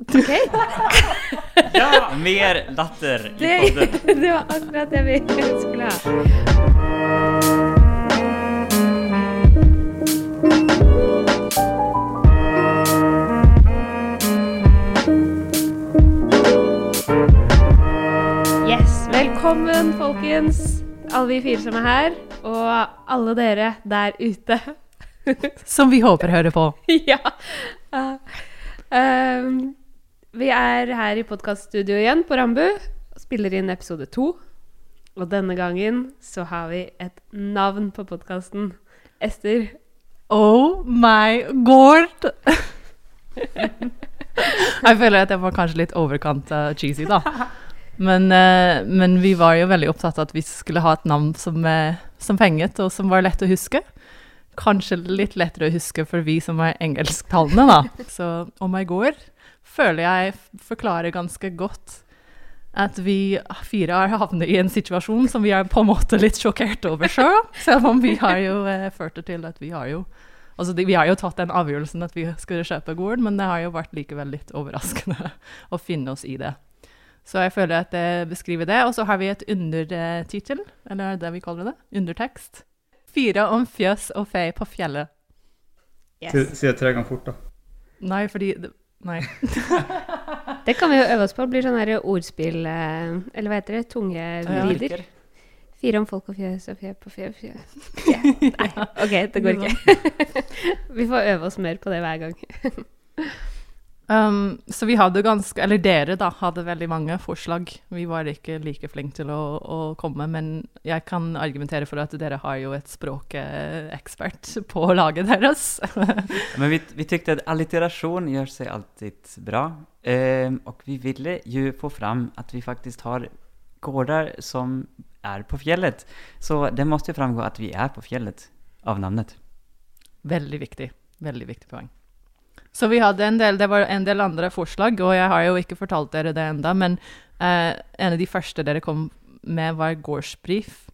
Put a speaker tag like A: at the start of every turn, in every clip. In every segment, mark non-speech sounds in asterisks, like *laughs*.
A: Ok?
B: Ja, mer latter i podden. *laughs*
A: det var akkurat det vi skulle ha. Yes, velkommen folkens, alle vi fire som er her, og alle dere der ute.
C: Som vi håper hører på. *laughs*
A: ja. Uh, um, vi er her i podkaststudio igjen på Rambu og spiller inn episode to. Og denne gangen så har vi et navn på podkasten. Ester.
C: Oh my god! *laughs* jeg føler at jeg var kanskje litt overkant uh, cheesy, da. Men, uh, men vi var jo veldig opptatt av at vi skulle ha et navn som, uh, som fenget, og som var lett å huske. Kanskje litt lettere å huske for vi som er engelsktalende, da. Så Oh my god føler jeg forklarer ganske godt at vi fire har havnet i en situasjon som vi er på en måte litt sjokkert over sjøl. *laughs* Selv om vi har jo eh, ført det til at vi har jo Altså, de, vi har jo tatt den avgjørelsen at vi skulle kjøpe Gord, men det har jo vært likevel litt overraskende *laughs* å finne oss i det. Så jeg føler at det beskriver det. Og så har vi et undertittel, eller er det vi kaller det? Undertekst. Fire om fjøs og fe på fjellet.
A: Yes.
D: Si, si det tre ganger fort, da.
C: Nei, fordi det, Nei. *laughs*
A: Det kan vi jo øve oss på. Det blir sånn ordspill eh, Eller hva heter det? Tunge Vrider Fire om folk og fjøs og fjø på fjø fje. Yeah. *laughs* Nei, OK, det går *laughs* ikke. vi får øve oss mer på det hver gang.
C: Um, så vi hadde ganske Eller dere, da, hadde veldig mange forslag. Vi var ikke like flinke til å, å komme, men jeg kan argumentere for at dere har jo et språkekspert på laget deres. *laughs*
B: Men vi, vi tykte at alliterasjon gjør seg alltid bra. Ehm, og vi ville jo få fram at vi faktisk har gårder som er på fjellet. Så det måtte jo framgå at vi er på fjellet av navnet.
C: Veldig viktig. Veldig viktig poeng. Så vi hadde en del, det var en del andre forslag, og jeg har jo ikke fortalt dere det enda, men eh, en av de første dere kom med, var gårdsbrief.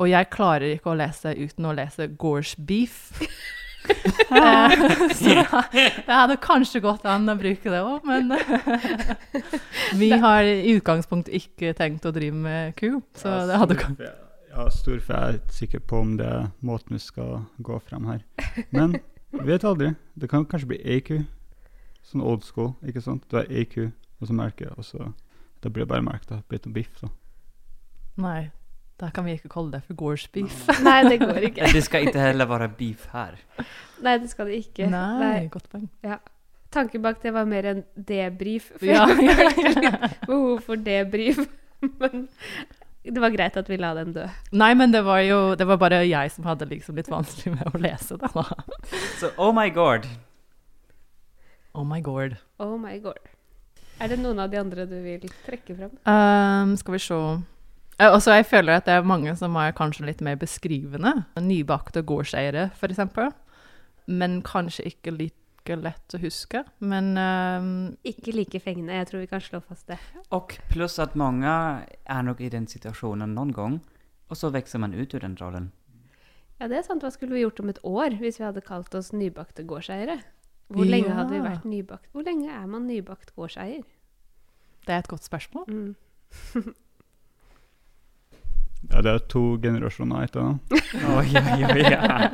C: Og jeg klarer ikke å lese uten å lese gårdsbeef. *laughs* Eh, så det hadde kanskje gått an å bruke det òg, men *laughs* vi har i utgangspunktet ikke tenkt å drive med ku, så det hadde gått.
D: Ja, storfe er jeg ikke sikker på om det er måten vi skal gå frem her. Men vet aldri. Det kan kanskje bli AQ. Sånn old school, ikke sant? Du har AQ, og så merker og så Da blir det bare merket. Blitt noe biff, da.
C: Nei, da kan vi ikke kalle det for gårdsbeef.
A: Nei, det går ikke. *laughs*
B: Det skal ikke heller være beef her.
A: Nei, det skal det ikke.
C: Nei, godt poeng.
A: Tanken bak det var mer en debrief. For
C: Ja,
A: jeg har litt behov for debrief. *laughs* Men det var greit at vi la den dø.
C: Nei, men det var jo det var bare jeg som hadde liksom litt vanskelig med å lese det. da.
B: Så oh my god.
C: Oh my god.
A: Oh my god. Er det noen av de andre du vil trekke frem?
C: Um, skal vi se Eh, også Jeg føler at det er mange som er kanskje litt mer beskrivende. Nybakte gårdseiere, f.eks. Men kanskje ikke like lett å huske. Men um,
A: Ikke like fengende. Jeg tror vi kan slå fast det.
B: Og pluss at mange er nok i den situasjonen noen gang, og så vokser man ut ur den rollen.
A: Ja, det er sant. Hva skulle vi gjort om et år hvis vi hadde kalt oss nybakte gårdseiere? Hvor lenge
C: Ja.
A: hadde vi vært nybakt? Hvor lenge er man nybakt gårdseier?
C: det er et godt spørsmål.
A: Mm.
D: Ja, det er to generasjoner etter nå. *laughs*
B: oi, oi, oj. Ja.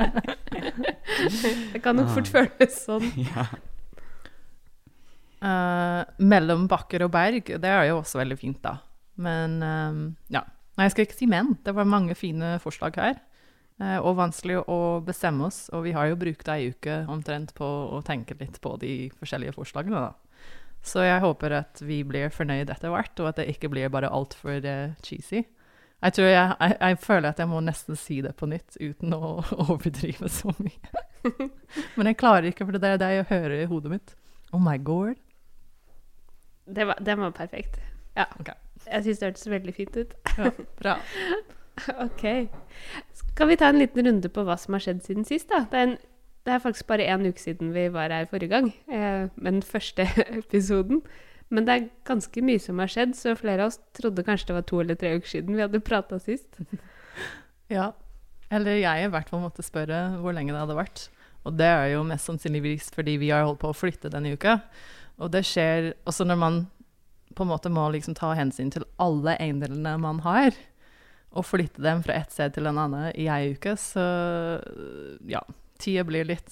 B: *laughs*
A: Det kan nok
B: Ah.
A: fort føles sånn. *laughs*
B: ja.
C: Uh, mellom bakker og berg, det er jo også veldig fint, da. Men ehm, ja. Nei, jeg skal ikke si men. Det var mange fine forslag her. Uh, og vanskelig å bestemme oss. Og vi har jo brukt ei uke omtrent på å tenke litt på de forskjellige forslagene, da. Så jeg håper at vi blir fornøyd etter hvert, og at det ikke blir bare altfor uh, cheesy. Jeg tror jeg, jeg, jeg føler at jeg må nesten si det på nytt uten å *laughs* overdrive så mye. *laughs* Men jeg klarer ikke, for det er det jeg hører i hodet mitt. Oh my god.
A: Det var, den var perfekt. Ja.
C: Okay.
A: Jeg syns det hørtes veldig fint ut.
C: Ja, bra. *laughs*
A: Ok. Skal vi ta en liten runde på hva som har skjedd siden sist, da? Det er, en, det er faktisk bare én uke siden vi var her forrige gang, eh, med den første episoden. Men det er ganske mye som har skjedd, så flere av oss trodde kanskje det var to eller tre uker siden vi hadde prata sist. *laughs*
C: Ja. Eller jeg i hvert fall måtte spørre hvor lenge det hadde vært. Og det er jo mest sannsynligvis fordi vi har holdt på å flytte denne uka. Og det skjer også når man på en måte må liksom ta hensyn til alle eiendelene man har, og flytte dem fra ett sted til en annen i ei uke, så ja, tida blir litt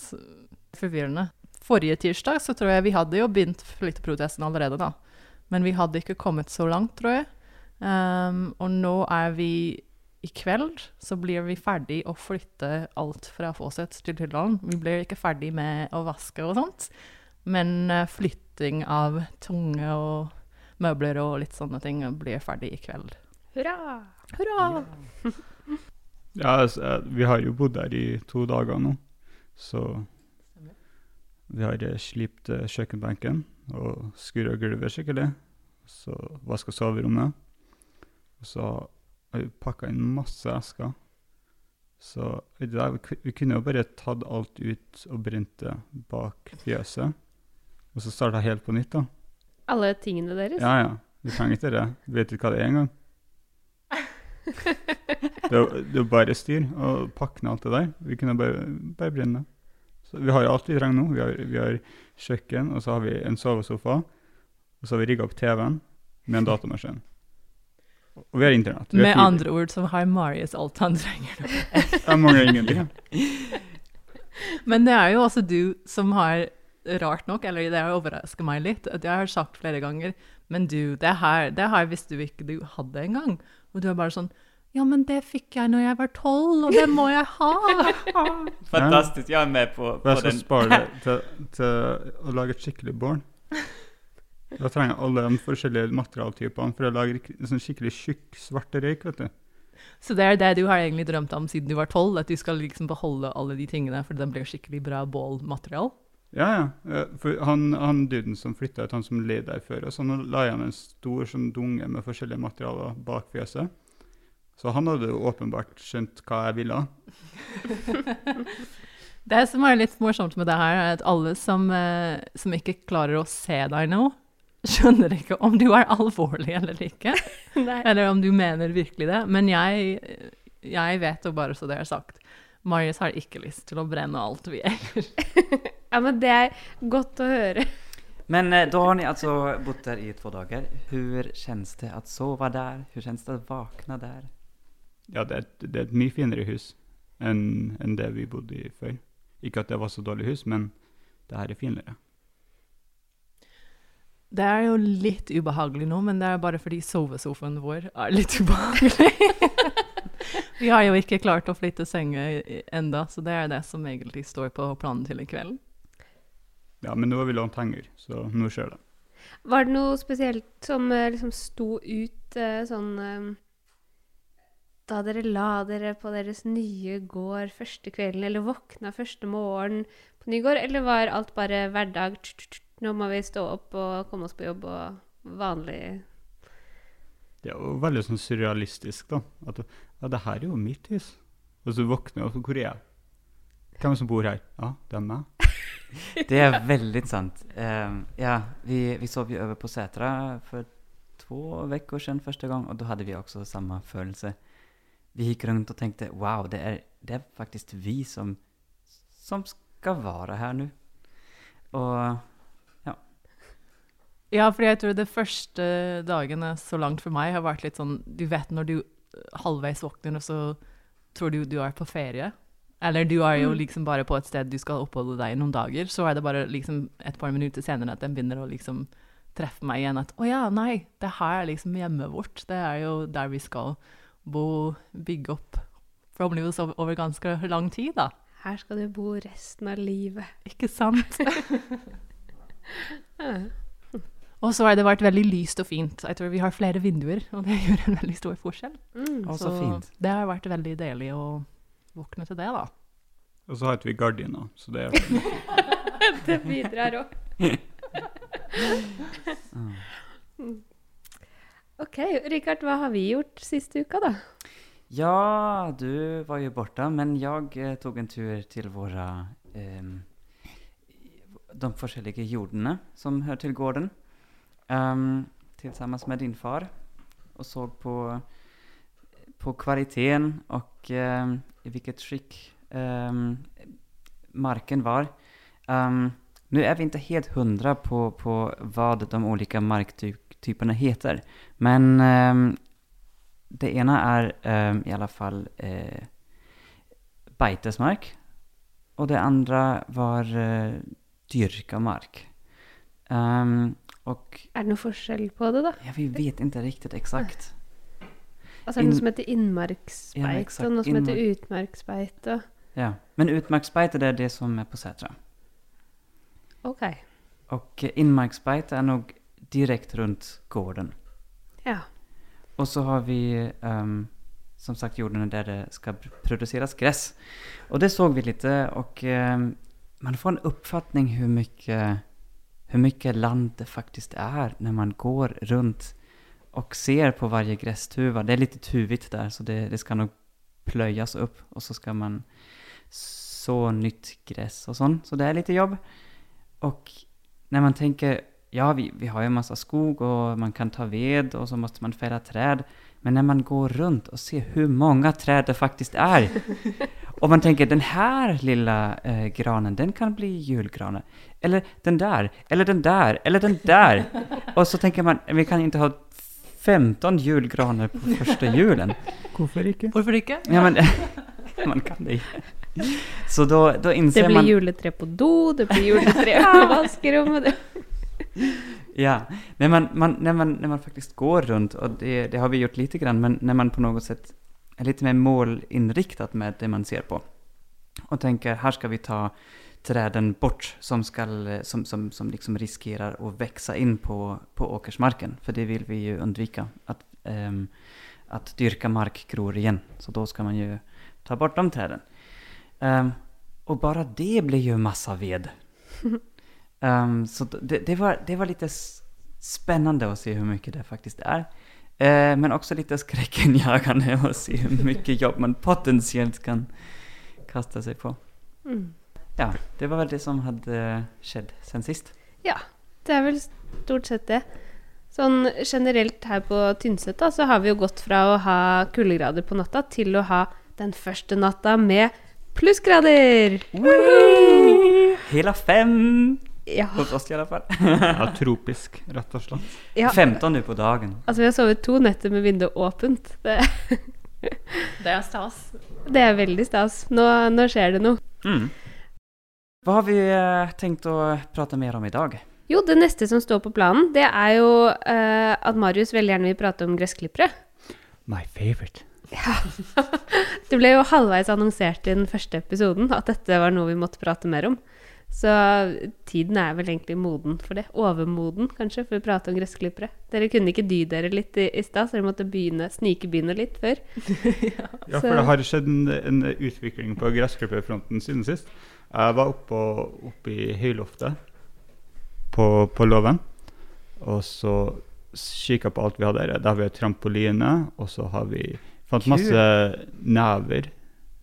C: forvirrende. Forrige tirsdag så tror jeg vi hadde jo begynt flytteprotesten allerede, da. Men vi hadde ikke kommet så langt, tror jeg. Um, og nå er vi i kveld så blir vi ferdig å flytte alt fra Fawcett til Hylland. Vi blir ikke ferdig med å vaske og sånt, men uh, flytting av tunge og møbler og litt sånne ting blir ferdig i kveld.
A: Hurra!
C: Hurra!
D: Ja, *laughs* altså, eh, vi har jo bodd der i to dager nå, så vi har eh, slipt eh, kjøkkenbenken og skurra gulvet skikkelig. Så vaska soverommet. Og så har vi pakka inn masse esker. Så der, vi kunne jo bare tatt alt ut og brent det bak fjøset. Og så starta helt på nytt, da.
A: Alle tingene deres?
D: Ja, ja. Vi trenger ikke det. Vet du hva det er engang? *laughs* Det er jo bare styr å pakke ned alt det der. Vi kunne bare, bare brenne det. Så vi har jo alt vi trenger nå. Vi har, vi har kjøkken, og så har vi en sovesofa. Og så har vi rigga opp TV-en med en datamaskin. Og vi har internett. Vi har
C: Med andre ord så har Marius alt han trenger.
D: Jeg *laughs* mangler ingenting. jeg.
C: Men det er jo også du som har, rart nok, eller det har overraska meg litt, at jeg har sagt flere ganger Men du, det her, det her visste du ikke du hadde engang. Og du er bare sånn Ja, men det fikk jeg når jeg var tolv, og det må jeg ha! *laughs*
B: Fantastisk. Jeg er med på, på
D: jeg skal
B: den.
D: spare det *laughs* til, til å lage et skikkelig bål. Da trenger jeg alle de forskjellige materialtypene for å lage en sånn skikkelig tjukk, svart røyk. vet du.
C: Så det er det du har egentlig drømt om siden du var tolv, at du skal liksom beholde alle de tingene, for den blir skikkelig bra bålmaterial.
D: Ja, ja. For han, han duden som flytta ut, han som leide der før, og så han la igjen en stor sånn dunge med forskjellige materialer bak fjøset. Så han hadde jo åpenbart skjønt hva jeg ville. *laughs*
C: Det som er litt morsomt med det her, er at alle som, eh, som ikke klarer å se deg nå, skjønner ikke om du er alvorlig eller ikke. *laughs* Eller om du mener virkelig det. Men jeg, jeg vet jo bare så det er sagt. Marius har ikke lyst til å brenne alt vi eier. *laughs*
A: Ja, men det er godt å høre.
B: Men da har ni altså bott der i to dager. Hvordan kjennes det å sove der? Hvordan kjennes det å vakna där?
D: Ja, det er, et, det er et mye finere hus enn en det vi bodde i før. Ikke at det var så dårlig hus, men det her er finere.
C: Det er jo litt ubehagelig nå, men det er bare fordi sovesofaen vår er litt ubehagelig. *laughs* vi har jo ikke klart å flytte senga enda, så det er det som egentlig står på planen til i kveld.
D: Ja, men nå har vi lånt henger, så nå skjer det.
A: Var det noe spesielt som eh, liksom sto ut eh, sånn eh, Da dere la dere på deres nye gård første kvelden, eller våkna første morgen på ny gård, eller var alt bare hverdag? Nå må vi stå opp og komme oss på jobb og vanlig
D: Det er jo veldig sånn surrealistisk, da. At ja, det her er jo mitt hus. Og så våkner jeg, og hvor er jeg? Hvem som bor her? Ja, det er meg. *laughs*
B: Det er veldig sant. Ehm, ja, vi, vi sov jo over på setra for to uker siden første gang, og da hadde vi også samme födelse. Vi gikk rundt og tenkte wow, det er, det er faktisk vi som, som skal være her nå. Og
C: Ja, for jeg tror det første dagene så langt for meg har vært litt sånn Du vet når du halvveis våkner, og så tror du du er på ferie. Eller du er jo liksom bare på et sted du skal oppholde deg i noen dager. Så er det bare liksom et par minutter senere at den begynner å liksom treffe meg igjen. At å ja, nei, det her er liksom hjemmet vårt. Det er jo der vi skal bo, bygge opp. Forhåpentligvis over, ganske lang tid, da.
A: Her skal du bo resten av livet.
C: Ikke sant? *laughs* Og så har det vært veldig lyst og fint. Jeg tror vi har flere vinduer, og det *laughs* gjør en veldig stor forskjell.
A: Mm.
B: Å, så fint.
C: det har vært veldig deilig å våkne til det, da.
D: Og så har ikke vi gardiner, så det er *laughs*
A: Det bidrar òg. OK, Rikard, hva har vi gjort siste uka, da?
B: ja, du var jo borta men jeg eh, tog en tur til våre eh, de forskjellige jordene som hører til gården. ehm, tillsammans med din far Og så på, på kvaliteten og eh, i hvilket skikk marken var. Um, Nå er vi ikke helt hundre på, på hva de olika marktyperna heter. Men eh, det ena är eh, i alla fall eh, beitesmark. Och det andra var eh, dyrka mark. Ehm, och
A: Er det noe forskjell på det, da?
B: ja, vi vet inte riktigt exakt.
A: Altså er det noe som heter inmarksbete
B: Ja,
A: och något som heter utmarksbete?
B: Ja. Men utmarksbete det är det som är på Sätra.
A: Ok.
B: Och eh, inmarksbete är nog direkt rundt gården.
A: Ja.
B: Og så har vi um, som sagt jorden der det skal produseres gress. Og Och det såg vi lite och um, man får en uppfattning hur mycket, hur mycket land det faktiskt är när man går runt och ser på varje grästuva. Det är lite tuvigt där så det, det ska nog plöjas upp och så ska man så nytt gräs och sånt. Så det är lite jobb. Och när man tänker, ja vi, vi har jo en massa skog og man kan ta ved og så måste man fälla träd. Men når man går rundt og ser hvor mange trær det faktisk er *laughs* Og man tenker den her lille eh, granen, den kan bli julgranen. Eller den der. eller den der. eller den der. *laughs* Og så tenker man, vi kan ikke ha 15 julegraner på første julen.
D: Hvorfor ikke?
C: Hvorfor ikke?
B: Ja, men *laughs* man kan det ikke. Så da innser
A: man
B: Det
A: blir
B: man...
A: juletre på do, det blir juletre på vaskerommet. *laughs*
B: Ja, när man, man, när, man, när man faktiskt går runt, och det, det har vi gjort lite grann, men när man på något sätt är lite mer målinriktat med det man ser på. Och tänker, här ska vi ta träden bort som, ska, som, som, som liksom riskerar att växa in på, på åkersmarken. För det vill vi ju undvika, att, ehm, att dyrka mark gror igen. Så då ska man ju ta bort de träden. Ehm, och bara det blir ju massa ved. *laughs* Ehm, så det, det, var, det var lite spännande att se hur mycket det faktiskt är. Uh, men också lite skräckenjagande *laughs* att se hur mycket jobb man potentiellt kan kasta sig på.
A: Mm.
B: Ja, det var väl det som hade skjedd sen sist.
A: Ja, det er vel stort sett det. Sånn generelt her på Tynset da, så har vi jo gått fra å ha kuldegrader på natta til å ha den første natta med plussgrader.
B: Hela fem!
A: Ja,
B: Hos oss i alla fall.
D: Ja, tropisk, rett og slett.
A: ja.
B: 15 nu på dagen.
A: Altså, vi har sovet to netter med vinduet åpent. Det, *laughs*
C: Det er stas.
A: det er veldig stas. Nå, nå skjer det noe.
B: Mm. Hva har vi eh, tenkt å prate mer om i dag?
A: Jo, det neste som står på planen, det er jo eh, at Marius veldig gjerne vil prate om gressklippere.
D: My favorite. *laughs*
A: Det ble jo halvveis annonsert i den første episoden at dette var noe vi måtte prate mer om. Så tiden er vel egentlig moden for det. Overmoden, kanskje, for å prate om gressklippere. Dere kunne ikke dy dere litt i, i stad, så dere måtte begynne, snikebegynne litt før. *laughs*
D: Ja, for det har skjedd en, en utvikling på gressklipperfronten siden sist. Jeg var oppe, oppe i høyloftet på, på låven, og så kikka på alt vi hadde der. Der har vi trampoline, og så har vi fant
B: Kul.
D: masse never.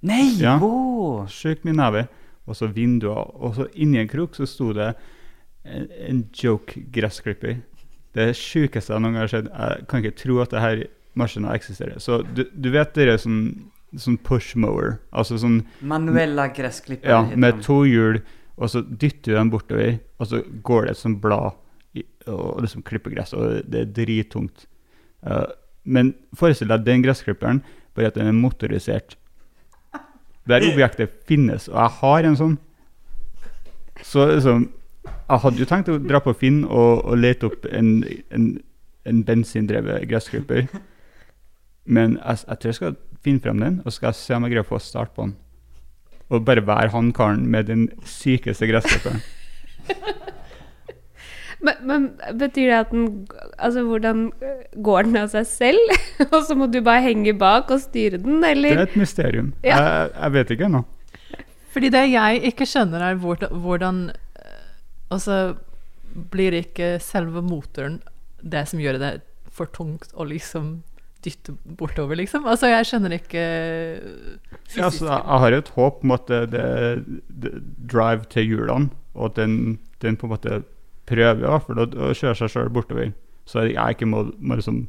B: Nei!
D: Ja.
B: Åh!
D: Sjukt mye never. Og så vinduer. Og så inni en krok så sto det en, en joke gressklipper. Det sjukeste jeg noen gang har sett. Jeg kan ikke tro at det her maskina eksisterer. Så du, du vet dere sånn, sånn push mower? Altså sånn
B: Manuella gressklipper.
D: ja, med to hjul, og så dytter du den bortover, og så går det et sånt blad i, og liksom klipper gress, og det er drittungt. Uh, men forestill deg den gressklipperen, bare at den er motorisert. Det her objektet finnes, og jeg har en sånn. Så liksom Jeg hadde jo tenkt å dra på Finn og, og lete opp en, en, en bensindrevet gressklipper. Men jeg, jeg tror jeg skal finne frem den, og skal se om jeg greier å få start på den. Og bare være han karen med den sykeste gressklipperen. *laughs*
A: Men, men betyr det at den Altså, hvordan går den av seg selv? *laughs* og så må du bare henge bak og styre den, eller?
D: Det er et mysterium.
A: Ja.
D: Jeg, jeg vet ikke ennå.
C: Fordi det jeg ikke skjønner, er hvordan, eh, Altså, blir ikke selve motoren det som gjør det for tungt å liksom dytte bortover, liksom? Altså, jeg skjønner ikke.
D: Ja, altså, jeg, jeg har et håp om at det, det, det drive til hjulene, og at den, den på en måte prøver i hvert fall å, å kjøre seg sjøl bortover. Så jeg ikke må, må liksom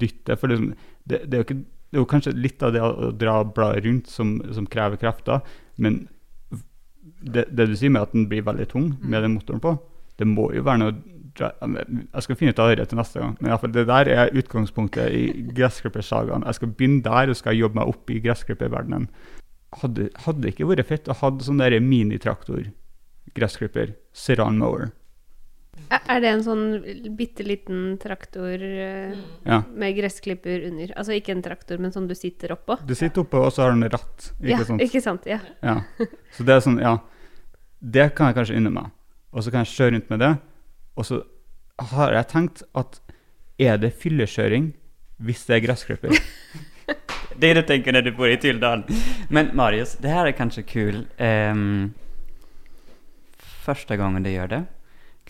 D: dytte. For liksom, det, det, er jo ikke, det er jo kanskje litt av det å, dra bladet rundt som, som krever krefter, men det, det du sier med at den blir veldig tung med den motoren på, det må jo være noe Jeg skal finne ut av det til neste gang. Men i fall, det der er utgangspunktet i gressklippersagaen. Jeg skal begynne der og skal jobbe meg opp i gressklipperverdenen. Hadde, hadde det ikke vært fett å ha sånn minitraktor, gressklipper, seran mower?
A: Er det en sånn bitte liten traktor uh,
D: Ja.
A: med gressklipper under? Altså ikke en traktor, men sånn du sitter oppå?
D: Du sitter oppå, og så har du en ratt. Ikke
A: ja,
D: sant?
A: ikke sant? Ja.
D: Ja. Så det er sånn, ja. Det kan jeg kanskje unne meg. Og så kan jeg kjøre rundt med det. Og så har jeg tenkt at er det fyllekjøring hvis det er gressklipper? *laughs*
B: Det er det du tenker når du bor i Tyldalen. Men Marius, det her er kanskje kul. Um, første gangen du gjør det.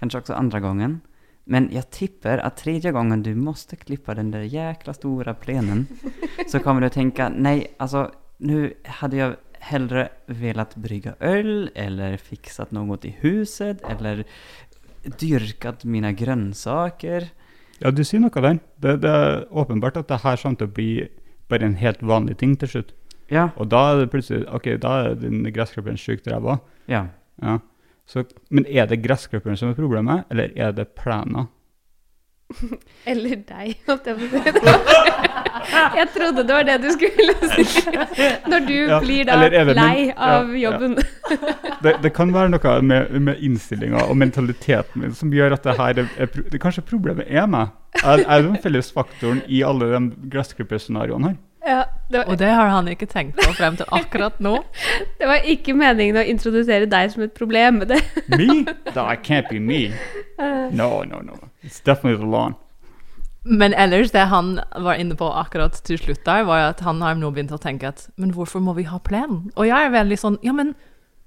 B: Kanske också andra gången. Men jag tippar att tredje gången du måste klippa den där jäkla stora plenen så kommer du tänka, nej, alltså nu hade jag hellre velat brygga öl eller fixat något i huset eller dyrkat mina grönsaker.
D: Ja, du sier noe der. Det, det er åpenbart at det her kommer til å bli bare en helt vanlig ting til slutt.
B: Ja,
D: Og da er det plutselig Ok, da er den gressklipperen sjukt ræva.
B: ja.
D: Ja. Så, men er det gressklipperen som er problemet, eller er det plena? *laughs*
A: Eller deg, holdt jeg på å si. *laughs* Jeg trodde det var det du skulle si. Når du
D: Ja,
A: blir da lei av
D: ja, ja.
A: jobben. *laughs*
D: Det, det kan være noe med, med innstillinga og mentaliteten min som gjør at det her er, er Kanskje problemet er meg. Er, er den felles faktoren i alle de gressklipperscenarioene her?
A: Ja, det, var,
C: Og det har han ikke tenkt på frem til akkurat nå. *laughs*
A: det var ikke meningen å introdusere deg som et problem. med Det, *laughs*
D: Me? That can't be me. No, no, no. It's definitely the lawn.
C: Men ellers, det han var inne på akkurat til slutt der, var at han har nå begynt å tenke at Men hvorfor må vi ha plen? Og jeg er veldig sånn Ja, men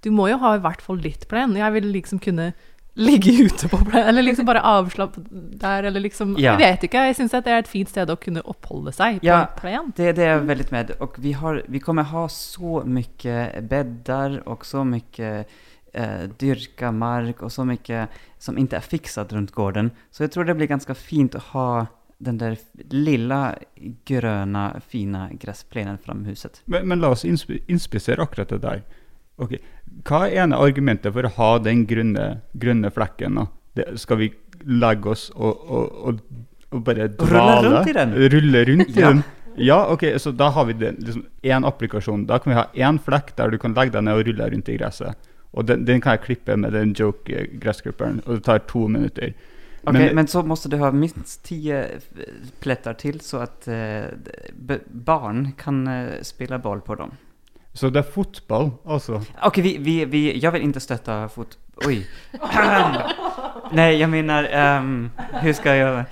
C: du må jo ha i hvert fall litt plen. Jeg vil liksom kunne ligge ute på plenen, eller liksom bare avslappe der, eller liksom
B: Ja.
C: Jeg vet ikke. Jeg syns det er et fint sted å kunne oppholde seg på
B: Ja.
C: en plen.
B: Det, det er veldig med. Og vi, har, vi kommer ha så mye bedder og så mye eh, dyrka mark og så mye som ikke er fikset rundt gården. Så jeg tror det blir ganske fint å ha den der lilla gröna fina gräsplenen fram huset.
D: Men, men la oss inspisere akkurat det der. Ok, Hva er ene argumentet for å ha den grønne, grønne flekken? Det, skal vi legge oss og, og, og, og bare
B: Rulle rundt i den?
D: Rulle rundt i
B: Ja.
D: den? Ja, ok, så da har vi det, liksom én applikasjon. Da kan vi ha én flekk der du kan legge deg ned og rulle rundt i gresset. Og den, den kan jeg klippe med den joke-gressklipperen, og det tar to minutter.
B: Ok,
D: Men-
B: men, så måste du ha minst tio pletter plättar till så att eh, barn kan eh, spela boll på dem.
D: Så det er fotball, altså.
B: Okej, vi, vi, vi, jag vill inte stötta fot... Oj. Nej, jag menar, ehm, hur ska jag?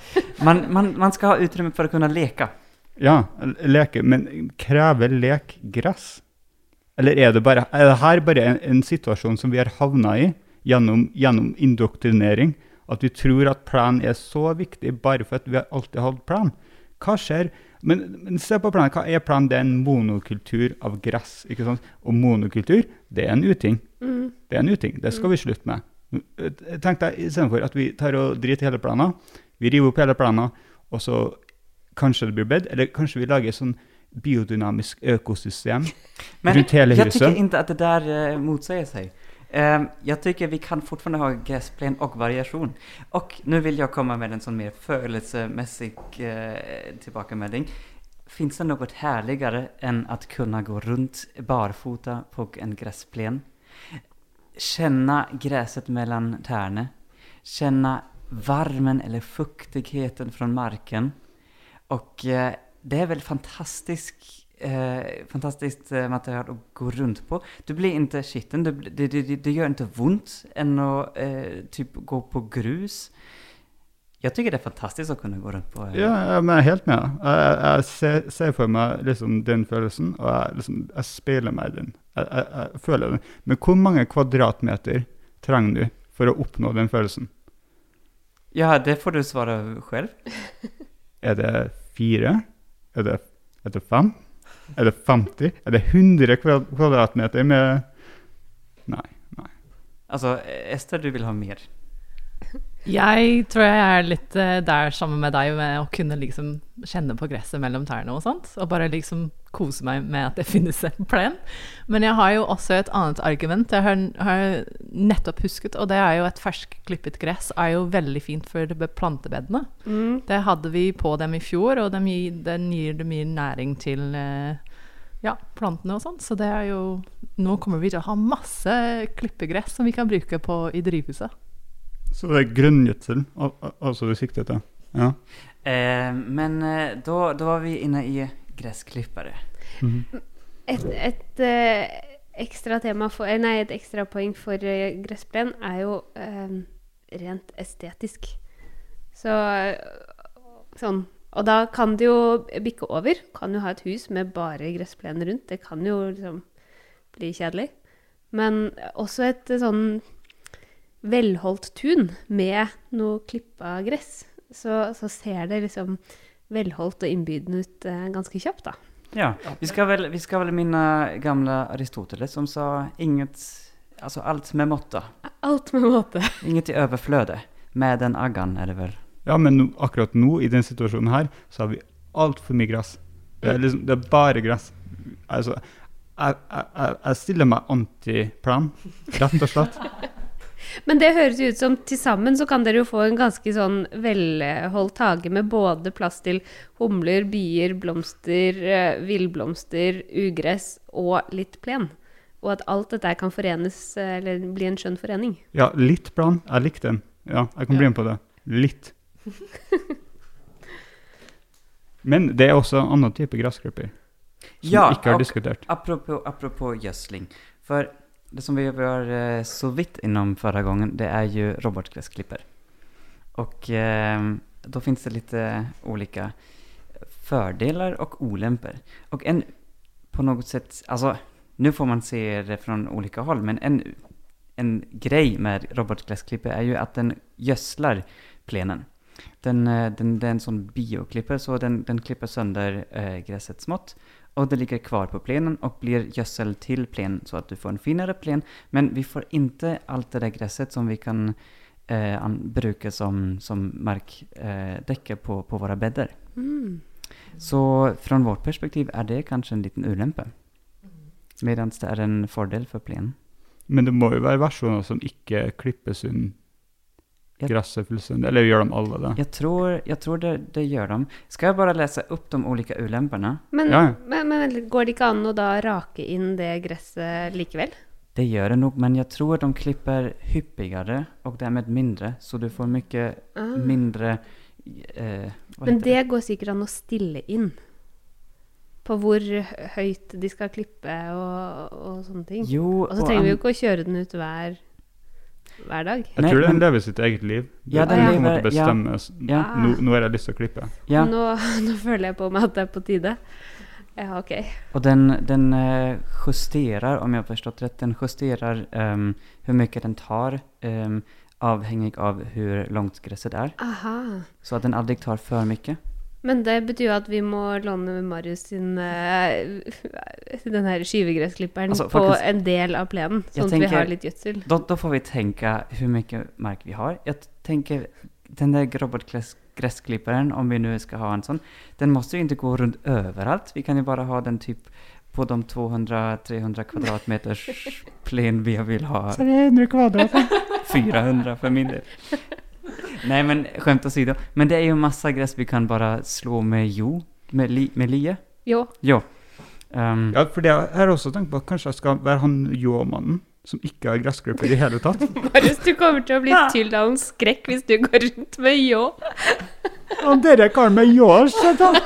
B: Man, man, man ska ha utrymme för att kunna leka.
D: Ja, leke, men krever lek gress? Eller er det bare Er det her bare en, en situasjon som vi har havna i gjennom, gjennom indoktrinering? At vi tror at plan er så viktig bare for at vi har alltid hatt plan? Hva skjer? Men, men se på planen. Hva er planen? Det er en monokultur av gress. ikke sant? Og monokultur, det er en uting.
A: mm,
D: Det er en uting. Det skal vi slutte med. Tenk deg istedenfor at vi tar og driter i hele planen, vi river opp hele planen, og så kanskje det blir bedt, eller kanskje vi lager et sånn biodynamisk økosystem
B: Men
D: rundt
B: hele
D: huset.
B: Jeg tycker ikke at det der uh, motsier sig. Ehm, jag tycker vi kan fortfarande ha gräsplen och variation. Och nu vill jag komma med en sån mer födelsemässig eh, tillbakamelding. Finns det något härligare än att kunna gå runt barfota på en gräsplen? Känna gräset mellan tärne. Känna varmen eller fuktigheten från marken. Och eh, det är väl fantastisk, eh, fantastiskt eh, material att gå runt på. Du blir inte skitten, det, det, det, det gör inte ont än att eh, typ gå på grus. Jag tycker det är fantastiskt att kunna gå runt på... eh,
D: Ja, jeg er helt med. Jeg, jeg, jeg ser, ser for meg liksom den følelsen, og jeg, liksom, jeg speiler meg i den. Jeg, jeg, jeg føler den. Men hvor mange kvadratmeter trenger du for å oppnå den følelsen?
B: ja, det får du svara själv. *laughs*
D: Er det fire? Er det, er det fem? Er det 50? Er det 100 kvadratmeter med Nei.
B: nei. Altså, Ester, du vil ha mer.
C: Jeg tror jeg er litt eh, der sammen med deg med å kunne liksom kjenne på gresset mellom tærne og sånt. Og bare liksom kose meg med at det *laughs* finnes en plen. Men jeg har jo også et annet argument jeg har, har nettopp husket, og det er jo at ferskklippet gress er jo veldig fint for plantebedene.
A: Mm.
C: Det hadde vi på dem i fjor, og den gir, den gir det mye næring til eh, ja, plantene og sånn. Så det er jo Nå kommer vi til å ha masse klippegress som vi kan bruke på, i drivhuset.
D: Så det er grunngjødsel al al altså du sikter til? Ja.
B: Eh, men da, då, då var vi inne i gressklippere.
D: Mm -hmm.
A: Et, et eh, ekstra tema for, eh, nei, et ekstra poeng for eh, gressplen er jo eh, rent estetisk. Så sånn Og da kan det jo bikke over. Kan jo ha et hus med bare gressplen rundt. Det kan jo liksom bli kjedelig. Men også et eh, sånn velholdt tun med noe klippa gress. Så, så ser det liksom velholdt og innbydende ut eh, ganske kjapt, da.
B: Ja, vi skal, vel, vi skal vel minne gamle Aristoteles som sa inget, Altså alt med måte.
A: Alt med måte. *laughs*
B: Inget i overfløde Med den aggan er det vel.
D: ja, men no, akkurat nå, i den situasjonen her, så har vi altfor mye gress. Det er, liksom, det er bare gress. Altså, jeg, jeg, jeg- jeg stiller meg antiplan, rett og slett.
A: Men det høres jo ut som til sammen så kan dere jo få en ganske sånn velholdt hage med både plass til humler, bier, blomster, eh, villblomster, ugress og litt plen. Og at alt dette kan forenes, eh, eller bli en skjønn forening.
D: Ja, litt plan. Jeg likte den. Ja, jeg kan bli med på det. Litt. Men det er også en annen type gressklipper som
B: Ja,
D: vi ikke har diskutert.
B: Apropos, apropos gödsling. För det som vi var eh, så vidt innom förra gången, det är ju robotgräsklipper. Och eh, då finns det lite olika fördelar och olämpor. Och en, på något sätt, alltså nu får man se det från olika håll, men en, en grej med robotgräsklipper är ju att den gödslar plenen. Den, eh, den, det är en sån bioklipper, så den, den klipper sönder eh, gräset smått och det ligger kvar på plenen og blir gjødsel til plenen, så at du får en finere plen. Men vi får ikke alt det der gresset som vi kan eh, an, bruka som, som markdekke eh, på, på våre beder.
A: Mm.
B: Så fra vårt perspektiv er det kanskje en liten ulempe. Medan det er en fordel for plenen.
D: Men det må jo være versjoner som ikke klipper sund
B: Ja.
D: gresset fullstendig. Eller gjør de alle det?
B: Jag tror, jag tror det, det gör de. Ska jag bara läsa upp de olika ulemperna?
A: Men,
D: Ja,
A: men, men går det ikke an å da rake inn det gresset likevel?
B: Det gjør det nok, men jeg tror de klipper hyppigere og dermed mindre. Så du får mye
A: Ah.
B: mindre... Eh,
A: Men
B: det?
A: det går sikkert an å stille inn. På hvor høyt de skal klippe og, og sånne ting.
B: Jo,
A: Og så
B: trenger
A: trenger vi jo ikke å kjøre den ut hver, hver dag.
D: Jeg
B: Nei,
D: tror den
B: men-
D: lever sitt eget liv.
B: Ja,
A: den
D: den
B: lever-
D: til å bestemme
B: Ja.
A: Ah.
D: nå, nå har jeg lyst til å klippe.
B: Ja,
A: Nå, *laughs* nå føler jeg på meg at det er på tide. Ja, ok.
B: Og den, den justerer, om jeg har forstått rett, den justerer um, hvor mye den tar Um, avhengig av hvor langt gresset er.
A: Aha.
B: Så at den aldri tar for mycket.
A: Men det betyr jo at vi må låne Marius sin eh, *laughs* den her skyvegressklipperen
B: Altså,
A: på en del av plenen,
B: sånn
A: sånn at vi har litt gjødsel.
B: Da, da, får vi tenke hvor mye mark vi har. Jeg tenker den der robotgressklipperen, om vi nå skal ha en sånn, den må jo ikke gå rundt overalt. Vi kan jo bare ha den typ på de 200-300 kvadratmeters *laughs* plen vi vil ha.
D: 300 kvadrat.
B: 400 *laughs* for min del. *laughs* Nej men skämt åsido. Men det är ju massa gräs vi kan bara slå med jo, med, li, med lie.
A: Jo.
B: Jo. Um,
D: Ja, for det jeg har også tenkt på at kanskje jeg skal være han ljåmannen som ikke har gressklipper i det hele tatt.
A: Marius, *laughs* du kommer til å bli tyld av en skrekk hvis du går rundt med ljå.
D: Han dere karen med Ljå, skjønner du?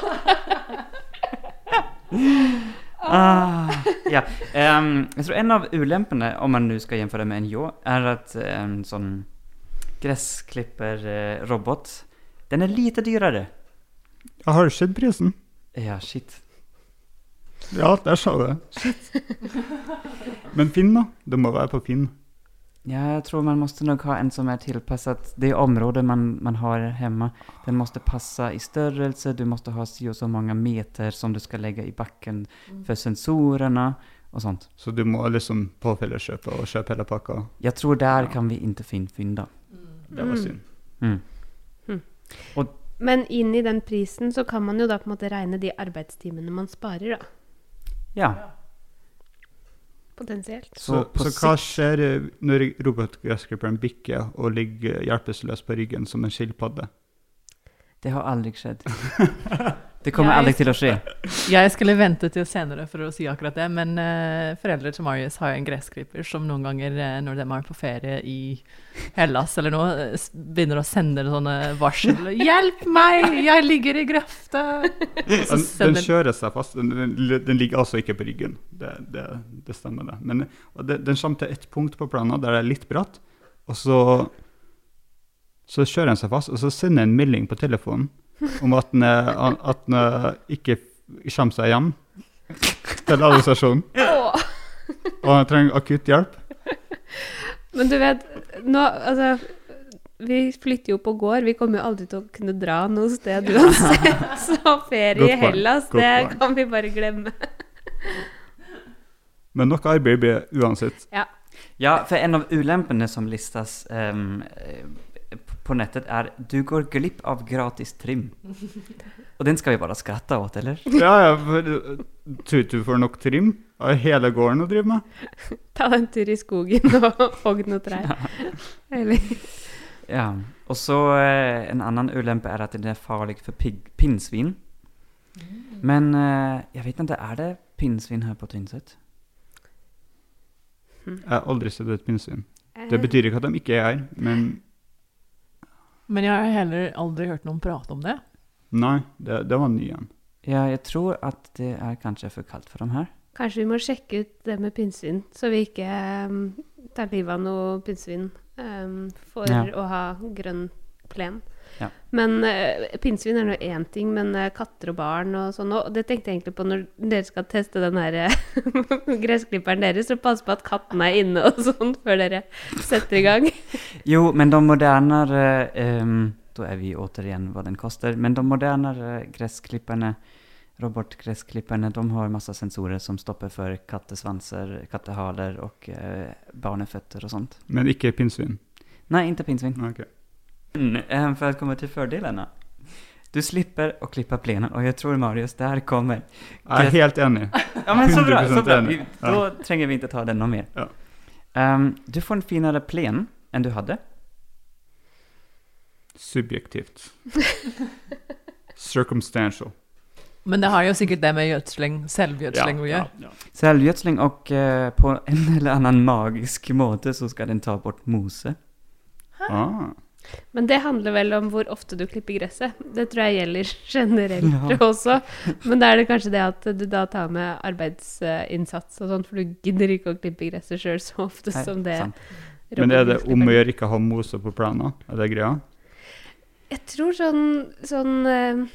B: Ah, ja. Um, jeg tror en av ulempene, om man nu gjenføre det med en jo, er at um, en sån gräsklipper-robot, den är lite dyrare.
D: Jeg har sett prisen.
B: Ja, shit.
D: Ja, der sa du det. Shit. *laughs* Men Finn, da? Det må være på Finn.
B: Ja, jeg tror man måste nog ha en som är tilpasset. det område man, man har hemma. Den måste passa i størrelse, du måste ha si och så många meter som du ska lägga i backen för sensorerna och sånt.
D: Så du må liksom påfylle kjøpet og kjøpe hele pakka.
B: Jeg tror
D: der
B: kan vi ikke finne Finn, fynda.
D: Det var
A: Mm.
D: synd.
B: Og,
A: Men inn i den prisen så kan man jo da på en måte regne de arbeidstimene man sparer, da.
B: Ja,
A: Potensielt.
D: Så,
B: så
D: så hva skjer eh, når robotgressklipperen bikker og ligger hjelpeløs på ryggen som en skilpadde?
B: Det har aldri skjedd. *laughs* Det kommer
C: Jeg-
B: aldrig til å skje. *laughs*
C: Jeg skulle vente til senere for å si akkurat det, men uh, foreldre til Marius har jo en gressklipper som noen ganger uh, når de er på ferie i Hellas eller noe, eh, begynner å sende sånne varsel *laughs* 'Hjelp meg! Jeg ligger i grøfta!' *laughs*
D: Den, den kjører seg fast. Den, den, den ligger altså ikke på ryggen. Det, det, det stemmer, det. Men og det, den kommer til et punkt på planen der det er litt bratt, og så, så kjører den seg fast, og så sender den en melding på telefonen om at den, er- at den eh, ikke kommer seg hjem til
A: administrasjonen.
D: Og han trenger akutt hjelp.
A: Men du vet, nå Altså, vi flytter jo på gård. Vi kommer jo aldri til å kunne dra noe sted uansett. *laughs* Så ferie i Hellas, det kan vi bare glemme.
D: Men nok arbeid blir uansett.
B: Ja, for en av ulempene som listes ehm, eh, på nettet er du går glipp av gratis trim. Og den skal vi bare skratte åt, eller?
D: Ja, ja, du får nok trim av hele gården å drive med?
A: Ta en tur i skogen og hogg noen trær. Eller
B: Ja, Og så eh, en annen ulempe er at den er farlig for pinnsvin. Men eh, jeg vet ikke, er det pinnsvin her på Tynset?
D: Jeg har aldri sett et pinnsvin. Det betyr ikke at de ikke er her, men
C: Men jeg har heller aldri hørt noen prate om det.
D: nei, det, det var ny igjen.
B: Ja, jeg tror at det er kanskje for kaldt for dem her.
A: Kanskje vi må sjekke ut det med pinnsvin, så vi ikke um, tar livet av noe pinnsvin um, for
B: Ja.
A: å ha grønn plen.
B: Ja.
A: Men uh, pinnsvin er nå én ting, men uh, katter og barn og sånn Og det tenkte jeg egentlig på når dere skal teste den her uh, *laughs* gressklipperen deres, så pass på at katten er inne og sånn før dere setter i gang. *laughs*
B: Jo, men de modernere um, Da er vi återigen hva den koster. men de modernere gressklipperne Robotgressklipperne de har masse sensorer som stopper for kattesvanser, kattehaler og eh, barneføtter og sånt.
D: Men ikke pinnsvin.
B: Nei, ikke pinnsvin.
D: Ok.
B: Mm, ehm, för att komma till fördelarna. Du slipper att klippa plenen och jag tror Marius, där kommer.
D: Jeg er helt enig.
B: Ja men så bra, så bra.
D: Da
B: Vi, då tränger vi inte ta den någon mer.
D: Ja.
B: Um, du får en finare plen än du hade.
D: Subjektivt. *laughs* Circumstantial.
C: Men det har jo sikkert det med gjødsling, selvgjødsling å
D: ja,
C: gjøre.
D: ja.
B: ja. Selvgjødsling, og uh, på en eller annen magisk måte så skal den ta bort mose.
D: Ah.
A: Men det handler vel om hvor ofte du klipper gresset. Det tror jeg gjelder *laughs* generelt
B: Ja.
A: også. Men da er det kanskje det at du da tar med arbeidsinnsats og sånn, for du gidder ikke å klippe gresset sjøl så ofte
B: Nei,
A: som det
B: sant.
D: Men er det om å gjøre ikke ha mose på plenen? Er det greia?
A: Jeg tror sånn, sånn uh,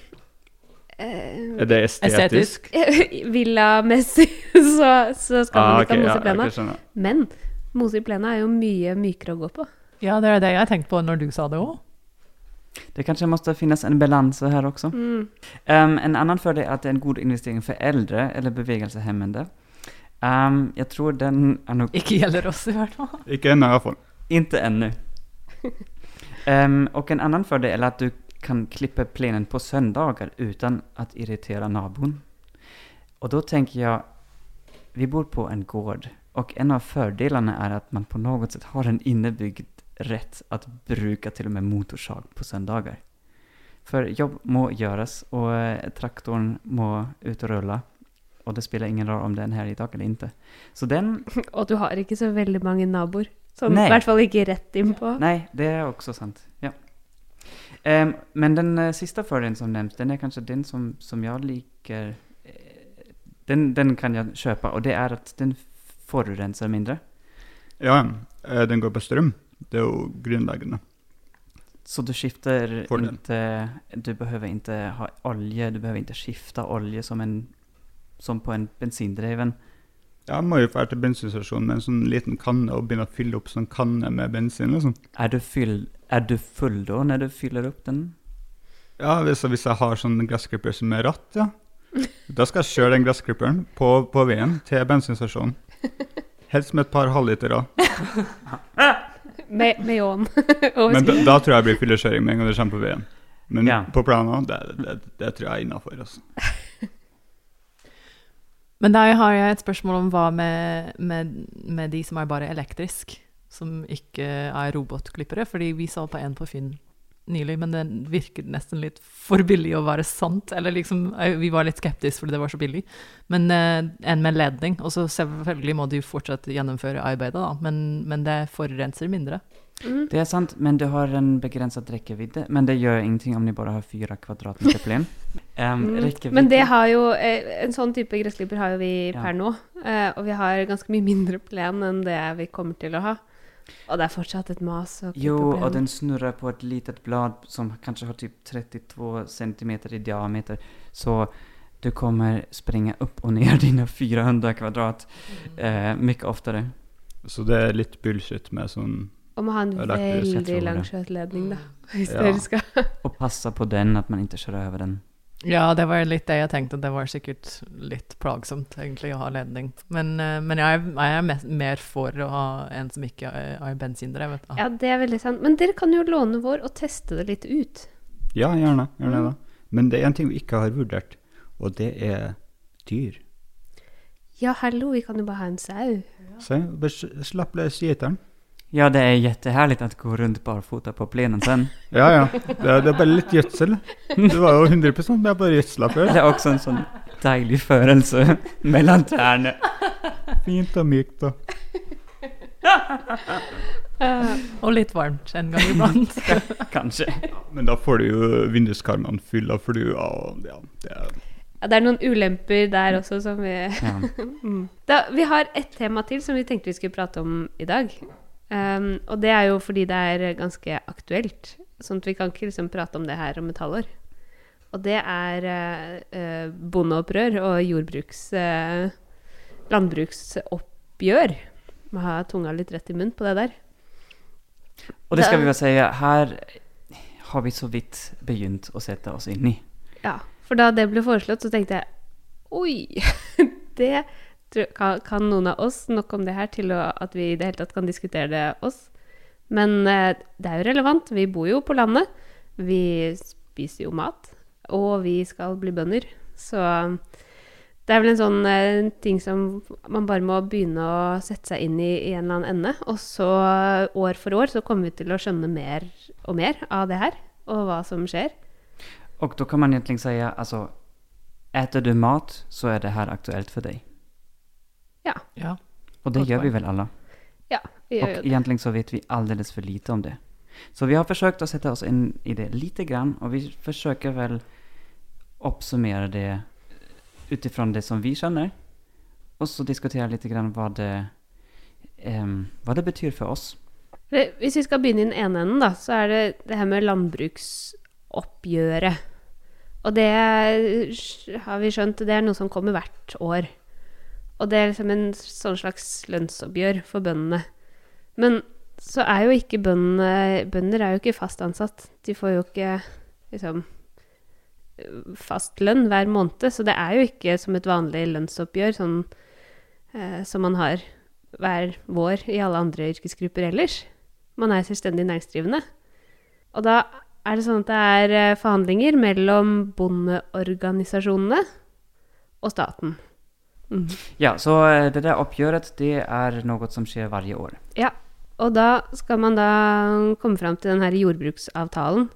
A: eh,
D: Er det estetisk?
C: Estetisk. *laughs*
A: Villamessig *laughs* så, så skal man
D: Ah,
A: ikke
D: okay,
A: ha mose
D: ja,
A: i plena.
D: ok.
A: Men mose i plena er jo mye mykere å gå på.
C: Ja, det er det jeg tenkte på når du sa det òg.
B: Det kanskje måtte finnes en balanse her også.
A: Mm.
B: Um, en annen fordel er at det er en god investering for eldre eller bevegelseshemmede. Um, jeg tror den er nok
C: Ikke gjelder oss, i hvert fall.
D: Ikke ennå, i hvert fall.
B: inte ennå. Um, og en annen fordel er at du kan klippe plenen på søndager uten å irritere naboen. Og da tenker jeg vi bor på en gård og en av fordelene er at man på noe sett har en innebyggd rätt att bruka till och med motorsag på söndagar. För jobb må göras och traktoren traktorn må ut och rulla. Och det spelar ingen roll om den är en idag eller inte. Så den, *laughs*
A: Og du har ikke så veldig mange naboer. Sånn,
B: Nei.
A: I hvert fall ikke rett innpå.
B: Nei, det er også sant. Ja. Um, men den uh, siste fordelen som nevnt, den er kanskje den som, som jeg liker. eh, den, den kan jeg kjøpe, og det er at den forurenser mindre.
D: Ja, eh, den går på strøm. Det er jo grunnleggende.
B: Så du skifter
D: Fordel.
B: inte, du behøver ikke ha olje, du behøver ikke skifte olje som, en, som på en bensindreven Ja,
D: Jeg må jo dra til bensinstasjonen med en sånn liten kanne og begynne å fylle opp sånn kanne med bensin. liksom.
B: Er du, fyll, er du full da, når du fyller opp den?
D: Ja, hvis, hvis jeg har sånn gressklipper som er ratt, ja. Da skal jeg kjøre den gressklipperen på, på veien til bensinstasjonen. Helst med et par halvlitere. *laughs*
A: Med, med ljåen. *laughs*
D: Men da, da tror jeg det blir fyllekjøring med en gang det kommer på veien. Men
B: Ja.
D: på planen, det, det, det tror jeg er innafor. Altså. *laughs*
C: Men da har jeg et spørsmål om hva med, med, med de som er bare elektrisk, som ikke er robotklippere, fordi vi så på en på Finn nylig, men det virket nesten litt for billig å være sant, eller liksom, eh, vi var litt skeptiske fordi det var så billig, men eh, en med ledning, og så selvfølgelig må du fortsatt gjennomføre arbeidet da, men, men det forurenser mindre.
A: Mm.
B: Det er sant, men det har en begrenset rekkevidde. Men det gjør ingenting om de bare har fyra kvadratmeter *laughs* plen. Um,
A: Mm. Men det har jo eh, En sånn type gressklipper har jo vi
B: Ja.
A: per nå. eh, Og vi har ganske mye mindre plen enn det vi kommer til å ha. Og det er fortsatt et mas å
B: Jo,
A: og
B: och den snurrer på et litet blad som kanskje har typ 32 centimeter i diameter. Så du kommer springe opp og ned *laughs* dine 400 kvadrat eh, mye oftere.
D: Så det er litt bullshit med sånn
A: Og må ha en veldig lang skjøteledning, da. *laughs* Hvis
D: Ja.
A: dere skal
B: og passa på den, at man ikke kjører over den.
C: Ja, det var litt det jeg tenkte, det var sikkert litt plagsomt egentlig å ha ledning. Men, eh, men jeg, er- jeg er mer for å ha en som ikke er, er bensindrevet.
A: Ja, det er veldig sant. Men dere kan jo låne vår og teste det litt ut.
D: Ja, gjerne. gjerne
A: Mm.
D: da. Men det er en ting vi ikke har vurdert, og det er dyr.
A: Ja, hallo, vi kan jo bare ha en sau.
D: Se, bare slapp løs geteren.
B: Ja, det är jättehärligt att gå runt barfota på plenen sen. *laughs*
D: Ja, ja. Det er, det er bare litt gjødsel. Det var jo 100 jeg bare gjødsla
B: Det er også en sånn deilig følelse *laughs* mellom tærne.
D: Fint og mykt og
A: uh, *laughs*
C: Og litt varmt en gang iblant.
B: Kanske.
D: Men da får du jo vinduskarmene fulle av fluer og ja, det er
A: ja, det er noen ulemper der også som vi
B: Ja.
A: Mm. Da, vi har ett tema til som vi tenkte vi skulle prate om i dag. Um, og det er jo fordi det er ganske aktuelt. Sånn at vi kan ikke liksom prate om det her om et halvår. Og det er eh, bondeopprør og jordbruks... Uh, landbruksoppgjør. Må ha tunga litt rett i munnen på det der.
B: Og det
A: skal
B: vi jo si, her har vi så vidt begynt å sette oss inn i.
A: Ja, for da det ble foreslått, så tenkte jeg Oi! *laughs* Det kan, noen av oss nok om det her til at vi i det hele tatt kan diskutere det oss. Men eh, det er jo relevant. Vi bor jo på landet. Vi spiser jo mat. Og vi skal bli bønder. Så det er vel en sånn eh, ting som man bare må begynne å sette seg inn i i en eller annen ende. Og så år for år så kommer vi til å skjønne mer og mer av det her. Og hva som skjer.
B: Og da kan man egentlig si altså äter du mat så er det her aktuelt for dig.
C: Ja.
B: Og det
C: gjør
B: gör vi vel alle.
A: Ja, vi gjør og det.
B: egentlig så vet vi alldeles for lite om det. Så vi har forsøkt å sette oss inn i det lite grann og vi forsøker vel oppsummere det utifrån det som vi kjenner, og så diskutere litt grann hva det, um, hva det betyr for oss.
A: Hvis vi skal begynne i den ene enden, da, så er det det her med landbruksoppgjøret. Og det har vi skjønt, det er noe som kommer hvert år. Og det er liksom en sånn slags lønnsoppgjør for bøndene. Men så er jo ikke bøndene Bønder er jo ikke fast ansatt. De får jo ikke liksom fast lønn hver måned, så det er jo ikke som et vanlig lønnsoppgjør sånn eh, som man har hver vår i alle andre yrkesgrupper ellers. Man er selvstendig næringsdrivende. Og da er det sånn at det er eh, forhandlinger mellom bondeorganisasjonene og staten. Mhm.
B: Ja, så eh, det der oppgjøret, det er noe som skjer hvert år.
A: Ja, og da skal man da komme fram til den her jordbruksavtalen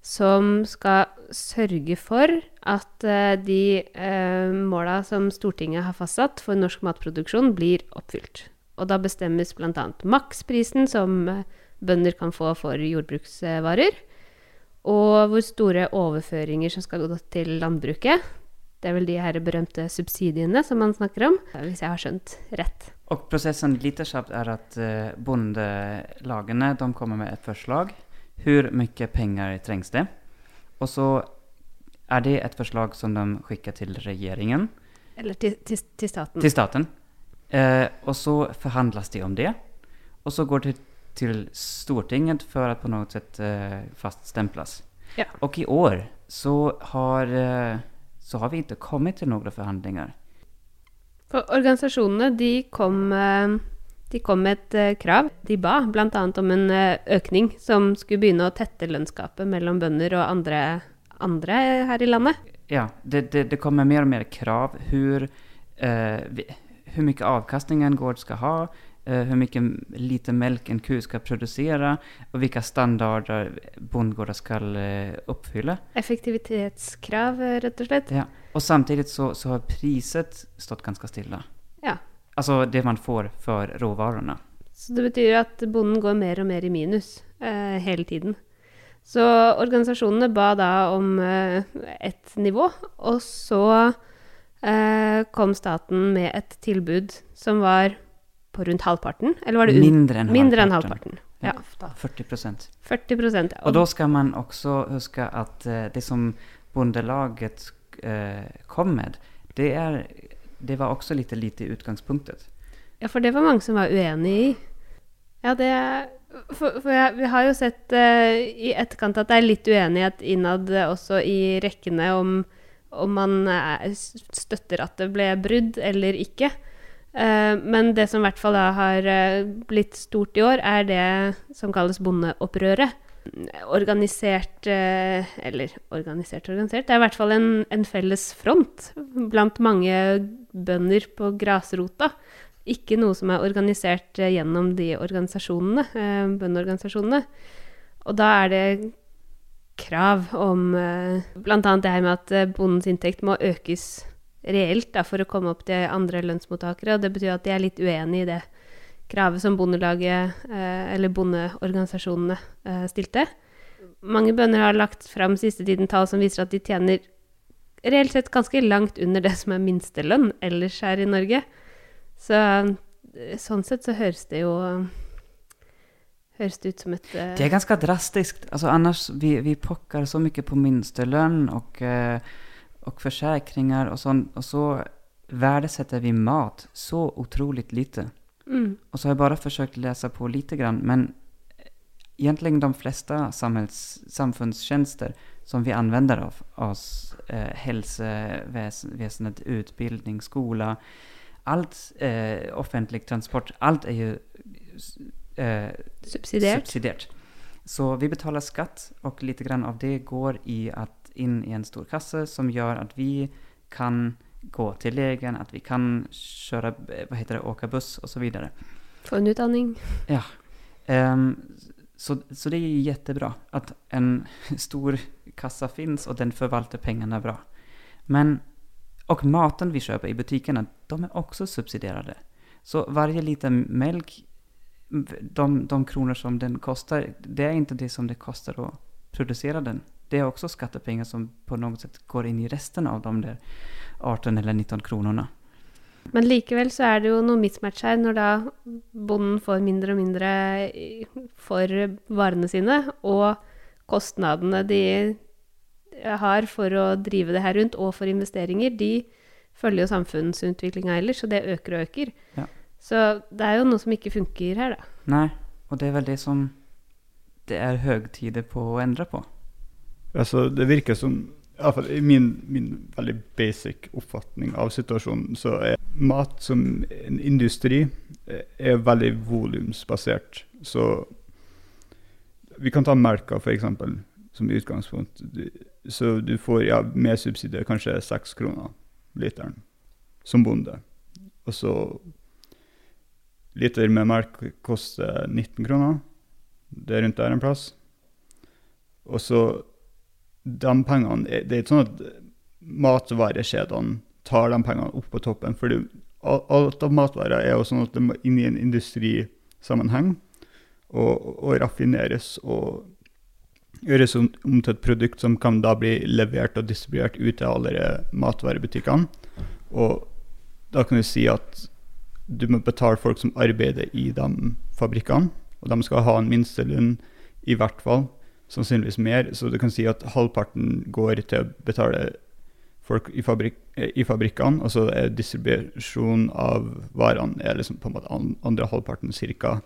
A: som skal sørge for at eh, de eh, måla som Stortinget har fastsatt for norsk matproduksjon, blir oppfylt. Og da bestemmes bl.a. maksprisen som eh, bønder kan få for jordbruksvarer, og hvor store overføringer som skal gå til landbruket. Det er vel de her berømte subsidiene som man snakker om, hvis jeg har skjønt rett.
B: Og prosessen lite kjapt er at bondelagene de kommer med et forslag. Hur mye penger trengs det? Og så er det et forslag som de sender til regjeringen.
A: Eller til, til, til staten.
B: Til staten. Eh, og så forhandles det om det. Og så går det til Stortinget for at på noe sett eh, faststemples.
A: Ja.
B: Og i år så har, eh, så har vi inte kommit till några förhandlingar.
A: For organisasjonene de kom eh, De kom med et eh, krav. De ba bl.a. om en eh, økning som skulle begynne å tette lønnsgapet mellom bønder og andre, andre her i landet.
B: Ja, det, det, det kommer mer og mer krav Hvor, eh, hvor mye avkastning en gård skal ha, hur mycket lite mjölk en ku ska producera och vilka standarder bondgårdar ska eh, uppfylla.
A: Effektivitetskrav, eh, rett og slett.
B: Ja. Och samtidigt så, så har priset stått ganska stilla.
A: Ja.
B: Alltså det man får för råvarorna.
A: Så det betyr at bonden går mer og mer i minus eh, hele tiden. Så organisasjonene ba da om eh, et nivå, og så eh, kom staten med et tilbud som var på rundt halvparten. Eller var det
B: Mindre enn
A: mindre enn
B: halvparten.
A: halvparten?
B: Ja.
A: Ja,
B: 40 procent.
A: 40 ja.
B: Og da skal man også huske at eh, det som bondelaget eh, kom med, det, er, det var også lite lite i utgangspunktet.
A: Ja, for det var mange som var uenig i. Ja, det For, for jeg, vi har jo sett uh, i etterkant at det er litt uenighet innad også i rekkene om, om man støtter at det ble brudd eller ikke. Eh, men det som i hvert fall da har eh, blitt stort i år, er det som kalles bondeopprøret. Organisert eh, Eller organisert organisert. Det er i hvert fall en, en felles front blant mange bønder på grasrota. Ikke noe som er organisert gjennom de organisasjonene, bøndeorganisasjonene. Og da er det krav om bl.a. det her med at bondens inntekt må økes reelt da, for å komme opp til andre lønnsmottakere. Og det betyr at de er litt uenig i det kravet som Bondelaget, eh, eller bondeorganisasjonene, eh, stilte. Mange bønder har lagt fram siste tiden tall som viser at de tjener reelt sett ganske langt under det som er minstelønn ellers her i Norge. Så eh, sånn sett så høres det jo Høres det ut som et uh...
B: Det er ganske drastisk. Altså, annars, vi, vi pokker så mye på minstelønn og eh, och försäkringar och sånt. Och så värdesätter vi mat så otroligt lite.
A: mm,
B: Och så har jag bara försökt läsa på lite grann, men egentligen de flesta samhälls, samfundstjänster som vi använder av oss, eh, hälsoväsendet, utbildning, skola, allt eh, offentlig transport, allt är ju eh,
A: subsidiert.
B: subsidierat. Så vi betalar skatt och lite grann av det går i att in i en stor kasse som gjør at vi kan gå til legen, at vi kan kjøre, hva heter det, åke buss osv. så vidare.
A: Få en utdanning.
B: Ehm, så, så det er kjempebra at att en *laughs* stor kassa fins, og den forvalter pengene bra. Men, og maten vi kjøper i butikkene, de er også subsidierte. Så varje liter melk, de, de kroner som den kostar, det er ikke det som det kostar å produsere den. Det är också skattepengar som på något sätt går in i resten av de där 18 eller 19 kronorna.
A: Men likevel så er det jo noe mismatch her, når da bonden får mindre og mindre for varene sine, og kostnadene de har for å drive det her rundt, og for investeringer, de følger jo samfunnsutviklinga ellers, og det øker og øker.
B: Ja.
A: Så det er jo noe som ikke funker her, da.
B: Nei, og det er vel det som det er høytider på å endre på.
D: Altså, det virker som i fall i min, min veldig basic oppfatning av situasjonen, så er mat som en industri eh, er veldig volumsbasert. Så vi kan ta melka f.eks. som utgangspunkt. Så du får ja, med subsidier kanskje seks kroner literen som bonde. Og så liter med melk koster 19 kroner. Det er rundt der en plass. Og så de pengene Det er ikke sånn at matvarekjedene tar de pengene opp på toppen. For alt av matvarer er jo sånn at det må inn i en industrisammenheng og, og raffineres og gjøres om, om til et produkt som kan da bli levert og distribuert ut til alle matvarebutikkene. Og da kan du si at du må betale folk som arbeider i de fabrikkene, og de skal ha en minstelønn i hvert fall sannsynligvis mer, så du kan si at halvparten går til å betale folk i, fabrik eh, i fabrikkene, og så er distribusjon av varene er liksom på en måte andre halvparten cirka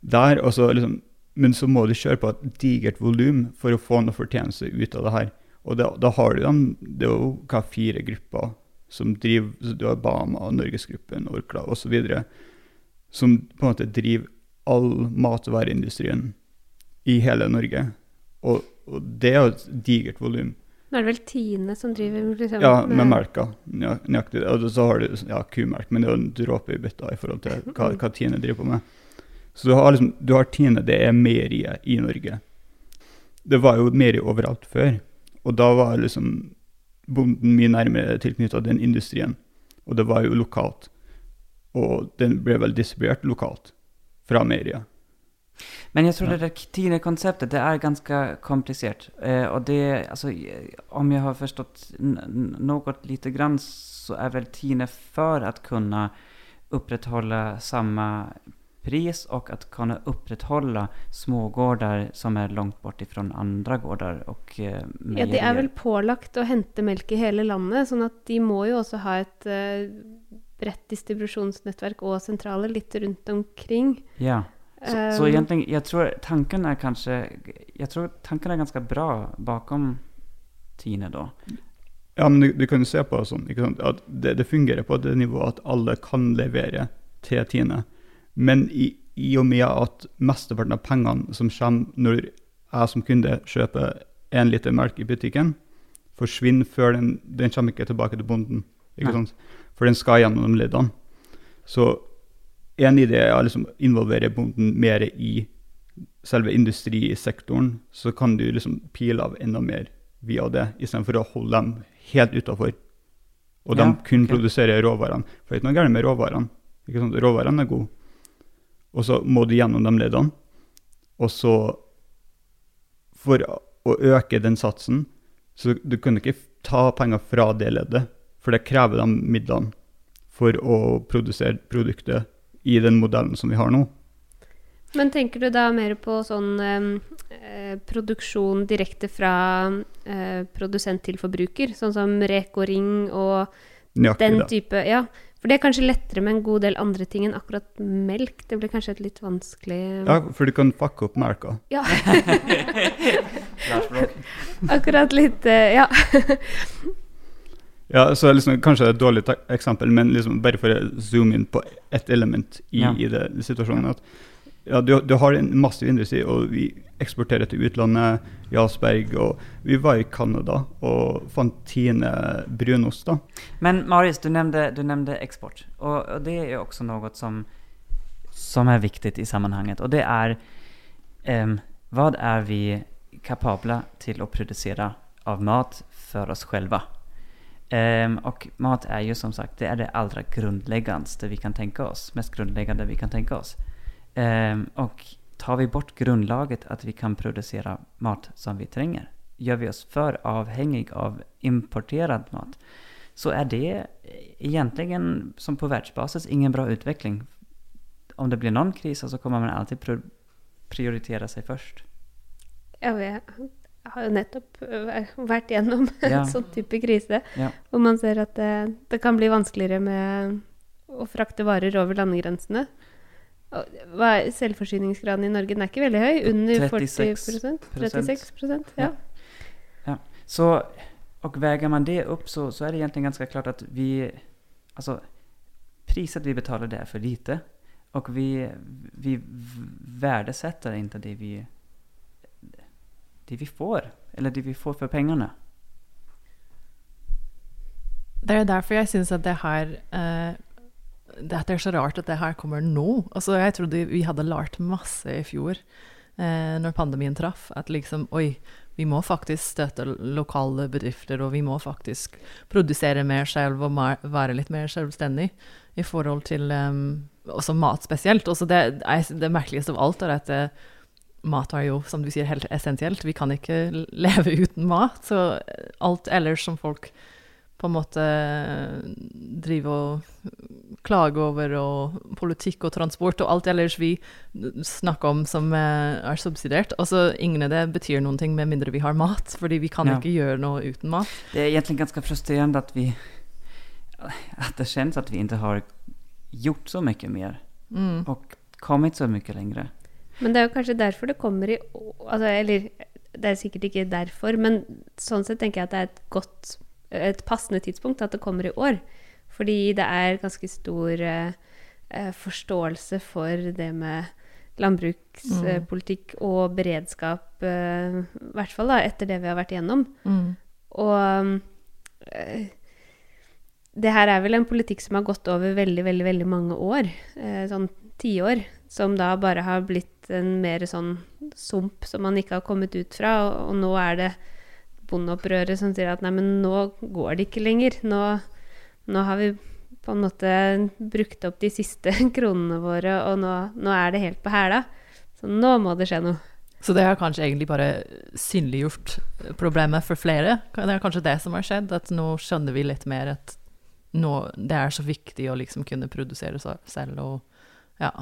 D: der. Og så liksom, men så må du kjøre på et digert volum for å få noe fortjeneste ut av det her. Og da, da har du dem, det er jo hva fire grupper som driver, så du har Bama, Norgesgruppen, Orkla osv. som på en måte driver all matvareindustrien i hele Norge. Og, og det er jo et digert volum.
A: Nå er det vel Tine som driver liksom,
D: Ja, med melka. Nøyaktig. Og så har du ja, kumelk, men det er jo en dråpe i bøtta i forhold til hva, hva Tine driver på med. Så du har liksom, du har Tine, det er meieriet i Norge. Det var jo meieri overalt før, og da var liksom bonden mye nærmere tilknytta den industrien. Og det var jo lokalt. Og den ble vel distribuert lokalt fra meieriet.
B: Men jeg tror
D: Ja.
B: det där TINE-konceptet, det er ganske komplisert. Eh, og det, alltså, eh, om jeg har forstått noe lite grann så er vel TINE for å kunne opprettholde samme pris og att kunne opprettholde smågårder som er langt bort fra andre gårder. och eh,
A: Ja, det er vel pålagt å hente melk i hele landet, sånn at de må jo også ha et eh, bredt distribusjonsnettverk og sentraler litt rundt omkring.
B: Ja. Så, så egentlig, jeg tror tanken er kanskje Jeg tror tanken er ganske bra bakom TINE da.
D: Ja, men du, du kan jo se på det sånn, ikke sant? at det, det fungerer på det nivået at alle kan levere til Tine. Men i, i og med at mesteparten av pengene som kommer når jeg som kunde kjøper én liter melk i butikken, forsvinner før den, den kommer ikke tilbake til bonden. ikke
B: Nei.
D: sant? For den skal gjennom de leddene. Så en idé er å liksom involvere bonden mer i selve industrisektoren, så kan du liksom pile av enda mer via det, istedenfor å holde dem helt utafor. Og de
B: Ja,
D: kun
B: okay.
D: produserer råvarene. For det er ikke noe galt med råvarene. Ikke sant? Råvarene er gode. Og så må du gjennom de leddene. Og så, for å øke den satsen, så du kan ikke ta penger fra det leddet, for det krever de midlene for å produsere produktet i den modellen som vi har nå.
A: Men tenker du da mer på sånn eh, eh, produksjon direkte fra eh, produsent til forbruker, sånn som Reko Ring og
D: Nøyaktig
A: den type Ja, for det er kanskje lettere med en god del andre ting enn akkurat melk. Det blir kanskje et litt vanskelig
D: Ja, for du kan fucke opp melka.
A: Ja, *laughs* akkurat litt eh, Ja. *laughs*
D: Ja, så liksom, Kanskje det er et dårlig eksempel, men liksom bare for å zoome inn på ett element i,
B: Ja.
D: i det, situasjonen. at ja, du, du har en massiv industri, og vi eksporterer til utlandet, Jarlsberg, og vi var i Canada og fant Tine brunost. da.
B: Men Marius, du nevnte, du nevnte eksport. Og, og, det er jo også noe som, som er viktig i sammenhengen. Og det er um, Hva er vi kapabla til å produsere av mat for oss själva? Ehm, och mat är ju som sagt, det är det allra grundläggandaste vi kan tänka oss. Mest grundläggande vi kan tänka oss. Um, och tar vi bort grundlaget att vi kan producera mat som vi tränger, gör vi oss för avhängig av importerad mat, så är det egentligen, som på världsbasis, ingen bra utveckling. Om det blir någon kris så kommer man alltid prioritera sig först.
A: ja vi har jo nettopp eh, vært gjennom *laughs*
B: Ja.
A: en sånn type krise,
B: Ja.
A: hvor man ser at det, det kan bli vanskeligere med å frakte varer over landegrensene. Selvforsyningsgraden i Norge? Den er ikke veldig høy, under
B: 36
A: 40 36% ja.
B: Så, og veier man det opp, så, så er det egentlig ganske klart at vi, Altså, priset vi betaler, det er for lite. Og vi, vi verdsetter ikke det vi, det vi får, eller det vi får for pengene.
C: Det er derfor jeg syns at det her eh, det, at det er så rart at det her kommer nå. Altså, jeg trodde vi hadde lært masse i fjor, eh, når pandemien traff. At liksom Oi, vi må faktisk støtte lokale bedrifter, og vi må faktisk produsere mer selv og være litt mer selvstendig i forhold til um, også mat spesielt. Også det, er, det merkeligste av alt er at eh, mat er jo, som du sier, helt essensielt. Vi kan ikke leve uten mat. Så alt ellers som folk på en måte driver og klager over, og politikk og transport og alt ellers vi snakker om som eh, er subsidiert. Altså, ingen av det betyr noen ting med mindre vi har mat, fordi vi kan
B: Ja.
C: ikke gjøre noe uten mat.
B: Det er egentlig ganske frustrerende at vi, at det kjennes at vi ikke har gjort så mye mer
C: Mm.
B: og kommet så mye längre.
A: Men det er jo kanskje derfor det kommer i altså, Eller det er sikkert ikke derfor, men sånn sett tenker jeg at det er et godt et passende tidspunkt at det kommer i år. Fordi det er ganske stor eh, eh, forståelse for det med landbrukspolitikk og beredskap, eh, i hvert fall da, etter det vi har vært igjennom.
C: Mm.
A: Og eh, det her er vel en politikk som har gått over veldig, veldig, veldig mange år, eh, sånn tiår, som da bare har blitt en mer sånn sump som man ikke har kommet ut fra, og, og nå er det bondeopprøret som sier at nei, men nå går det ikke lenger. Nå, nå har vi på en måte brukt opp de siste *laughs* kronene våre, og nå, nå er det helt på hæla. Så nå må det skje noe.
C: Så det har kanskje egentlig bare synliggjort problemet for flere. Det er kanskje det som har skjedd, at nå skjønner vi litt mer at nå, det er så viktig å liksom kunne produsere selv og ja.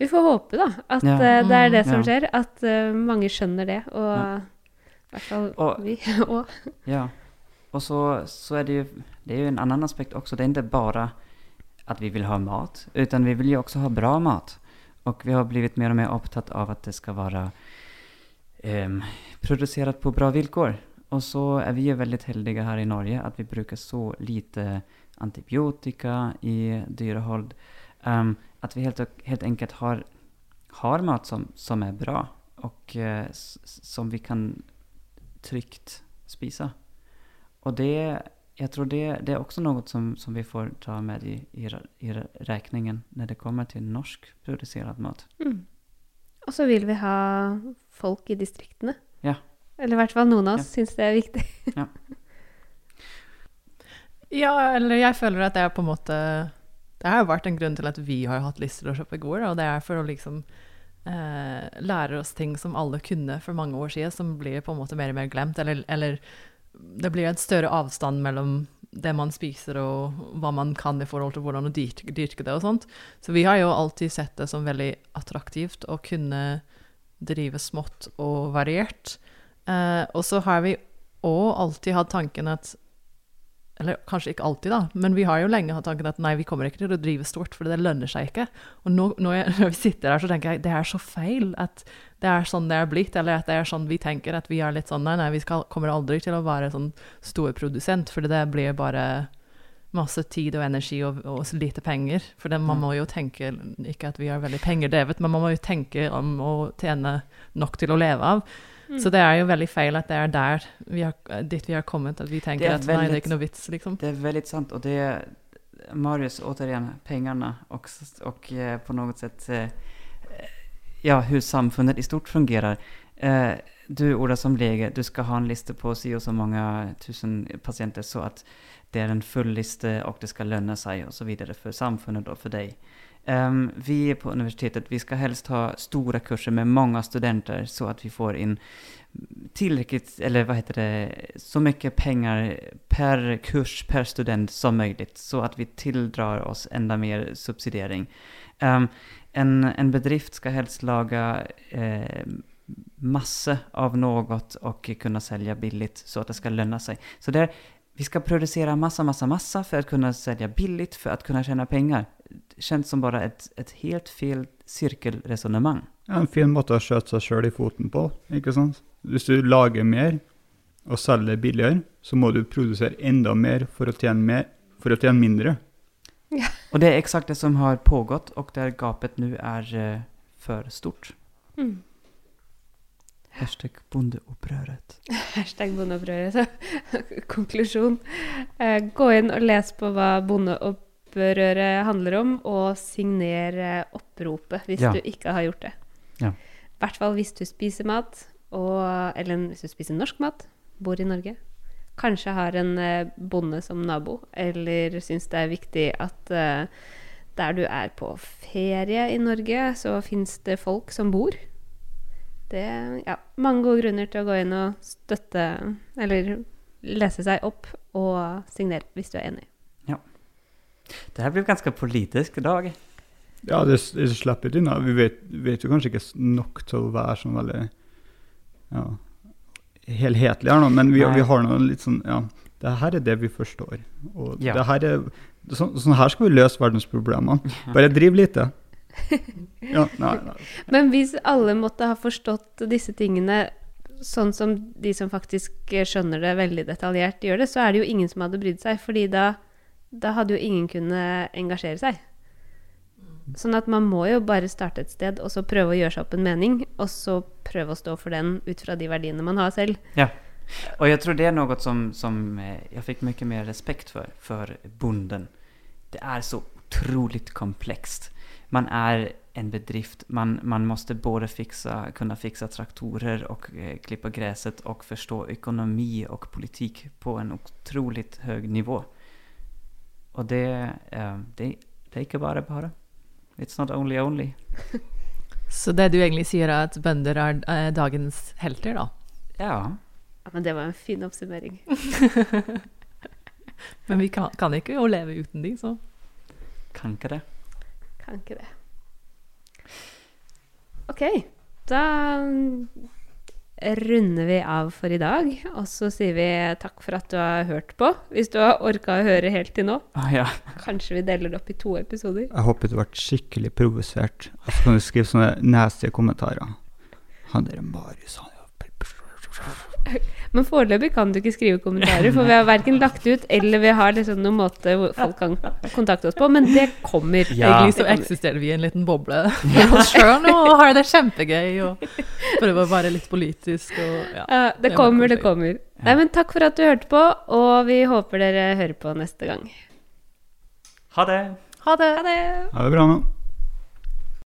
A: Vi får håpe, da, at
B: Ja.
A: uh, det er det
B: Mm,
A: som
B: ja.
A: skjer. At uh, mange skjønner det, og
B: Ja.
A: i hvert fall
B: Og-
A: vi. *laughs* òg.
B: Ja. Og så, så er det jo det er jo en annen aspekt også. Det er ikke bare at vi vil ha mat, utan vi vil jo også ha bra mat. Og vi har blitt mer og mer opptatt av at det skal være um, produsert på bra vilkår. Og så er vi jo veldig heldige her i Norge at vi bruker så lite antibiotika i dyrehold. ehm, att vi helt, helt enkelt har, har mat som, som är bra och eh, som vi kan tryggt spise. Och det, jag tror det, det är också något som, som vi får ta med i, i, i räkningen när det kommer till norsk produsert mat.
A: Mm. Og så vil vi ha folk i distriktene.
B: Ja.
A: Eller i hvert fall noen av oss
B: Ja.
A: syns det er viktig.
C: ja. Ja, eller jeg føler at det er på en måte Det har jo vært en grunn til at vi har hatt lyst til å kjøpe gård, og det er for å liksom eh, lære oss ting som alle kunne for mange år siden, som blir på en måte mer og mer glemt, eller, eller det blir en større avstand mellom det man spiser og hva man kan i forhold til hvordan å dyrke, dyrke det og sånt. Så vi har jo alltid sett det som veldig attraktivt å kunne drive smått og variert. Eh, og så har vi òg alltid hatt tanken at eller kanskje ikke alltid, da, men vi har jo lenge hatt tanken at nei, vi kommer ikke til å drive stort, for det lønner seg ikke. Og nå, når, jeg, *laughs* når vi sitter her, så tenker jeg det er så feil at det er sånn det er blitt, eller at det er sånn vi tenker, at vi er litt sånn nei, nei, vi skal, kommer aldri til å være sånn storprodusent, for det blir bare masse tid og energi og, og lite penger. For det, man må jo tenke, ikke at vi er veldig pengedrevet, men man må jo tenke om å tjene nok til å leve av. Så det er jo veldig feil at det er der vi har, dit vi har kommet, at vi tenker at veldig, nei, det er ikke noe vits, liksom.
B: Det er veldig sant og det er Marius, återigen, pengene och, s- och eh, på något sätt eh, ja, hur samfundet i stort fungerar. Eh, du, Ola, som lege, du ska ha en lista på si och så många tusen patienter så att det är en full lista och det ska löna sig och så vidare för samfundet och för dig. Ehm, vi på universitetet, vi skal helst ha stora kurser med många studenter så att vi får in tillräckligt, eller vad heter det, så mycket pengar per kurs, per student som möjligt. Så att vi tilldrar oss enda mer subsidiering. Um, en, en bedrift ska helst laga eh, masse av något och kunna sälja billigt så att det ska löna sig. Så där, vi ska producera massa, massa, massa för att kunna sälja billigt, för att kunna tjäna pengar. Känns som bare et, et helt fel sirkelresonnement.
D: Ja, en fin måte å skjøte seg sjøl i foten på. ikke sant? Hvis du lager mer og selger billigere, så må du produsere enda mer for å tjene, mer, for å tjene mindre.
B: Og det er exakt det som har pågått og der gapet nå er uh, for stort.
A: Mm.
B: Hashtag bondeopprøret. *laughs*
A: Hashtag bondeopprøret. *laughs* Konklusjon. Uh, gå inn og les på hva bondeopprøret handler om, og signer oppropet hvis
B: Ja.
A: du ikke har gjort det.
B: Ja.
A: I hvert fall hvis du spiser mat, og, eller hvis du spiser norsk mat, bor i Norge. Kanskje har en eh, bonde som nabo, eller syns det er viktig at uh, der du er på ferie i Norge, så fins det folk som bor. Det ja, mange gode grunner til å gå inn og støtte, eller lese seg opp og signere hvis du er enig.
B: Det her blir ganske politisk dag.
D: Ja, det, det slipper unna. Vi vet, vet jo kanskje ikke nok til å være sånn veldig ja, helhetlig her nå, men vi, vi har nå litt sånn Ja, det her er det vi forstår. Og
B: Ja.
D: det her er Sånn, sånn her skal vi løse verdensproblemene. Bare driv lite. *laughs* Ja, nei, nei.
A: Men hvis alle måtte ha forstått disse tingene sånn som de som faktisk skjønner det veldig detaljert, gjør det, så er det jo ingen som hadde brydd seg, fordi da, da hadde jo ingen kunnet engasjere seg. Sånn at man må jo bare starte et sted, og så prøve å gjøre seg opp en mening, og så prøve å stå for den ut fra de verdiene man har selv.
B: Ja. Og jeg tror det er noe som, som jeg fikk mye mer respekt for, for bonden. Det er så utrolig komplekst. Man er en bedrift, man, man måste både fixa, kunna fixa traktorer och eh, klippa gräset och förstå ekonomi och politik på en otroligt hög nivå. Och det, eh, det, det er ikke bare bare. It's not only only. *laughs*
C: Så det du egentlig sier, er at bønder er uh, dagens helter, da?
B: Ja,
A: Ja, men det var en fin oppsummering. *laughs*
C: Men vi kan, kan ikke jo leve uten de, så
B: Kan ikke det.
A: Kan ikke det. Ok, da runder vi av for i dag. Og så sier vi takk for at du har hørt på. Hvis du har orka å høre helt til nå.
B: Ah, ja.
A: Kanskje vi deler det opp i to episoder.
D: Jeg håper du ble skikkelig provosert. Og så kan du skrive sånne nasty kommentarer. Han der Marius, han er
A: Men foreløpig kan du ikke skrive kommentarer, for vi har verken lagt ut eller vi har liksom noen måte hvor folk kan kontakte oss på. Men det kommer.
B: Ja.
C: egentlig så eksisterer vi i en liten boble med oss sjøl og har det kjempegøy og prøver å være litt politisk og ja.
A: Ja, det
C: Det
A: kommer, det kommer. Nei, men takk for at du hørte på, og vi håper dere hører på neste gang.
B: Ha det!
C: Ha det!
A: Ha det!
D: Ha det bra nå.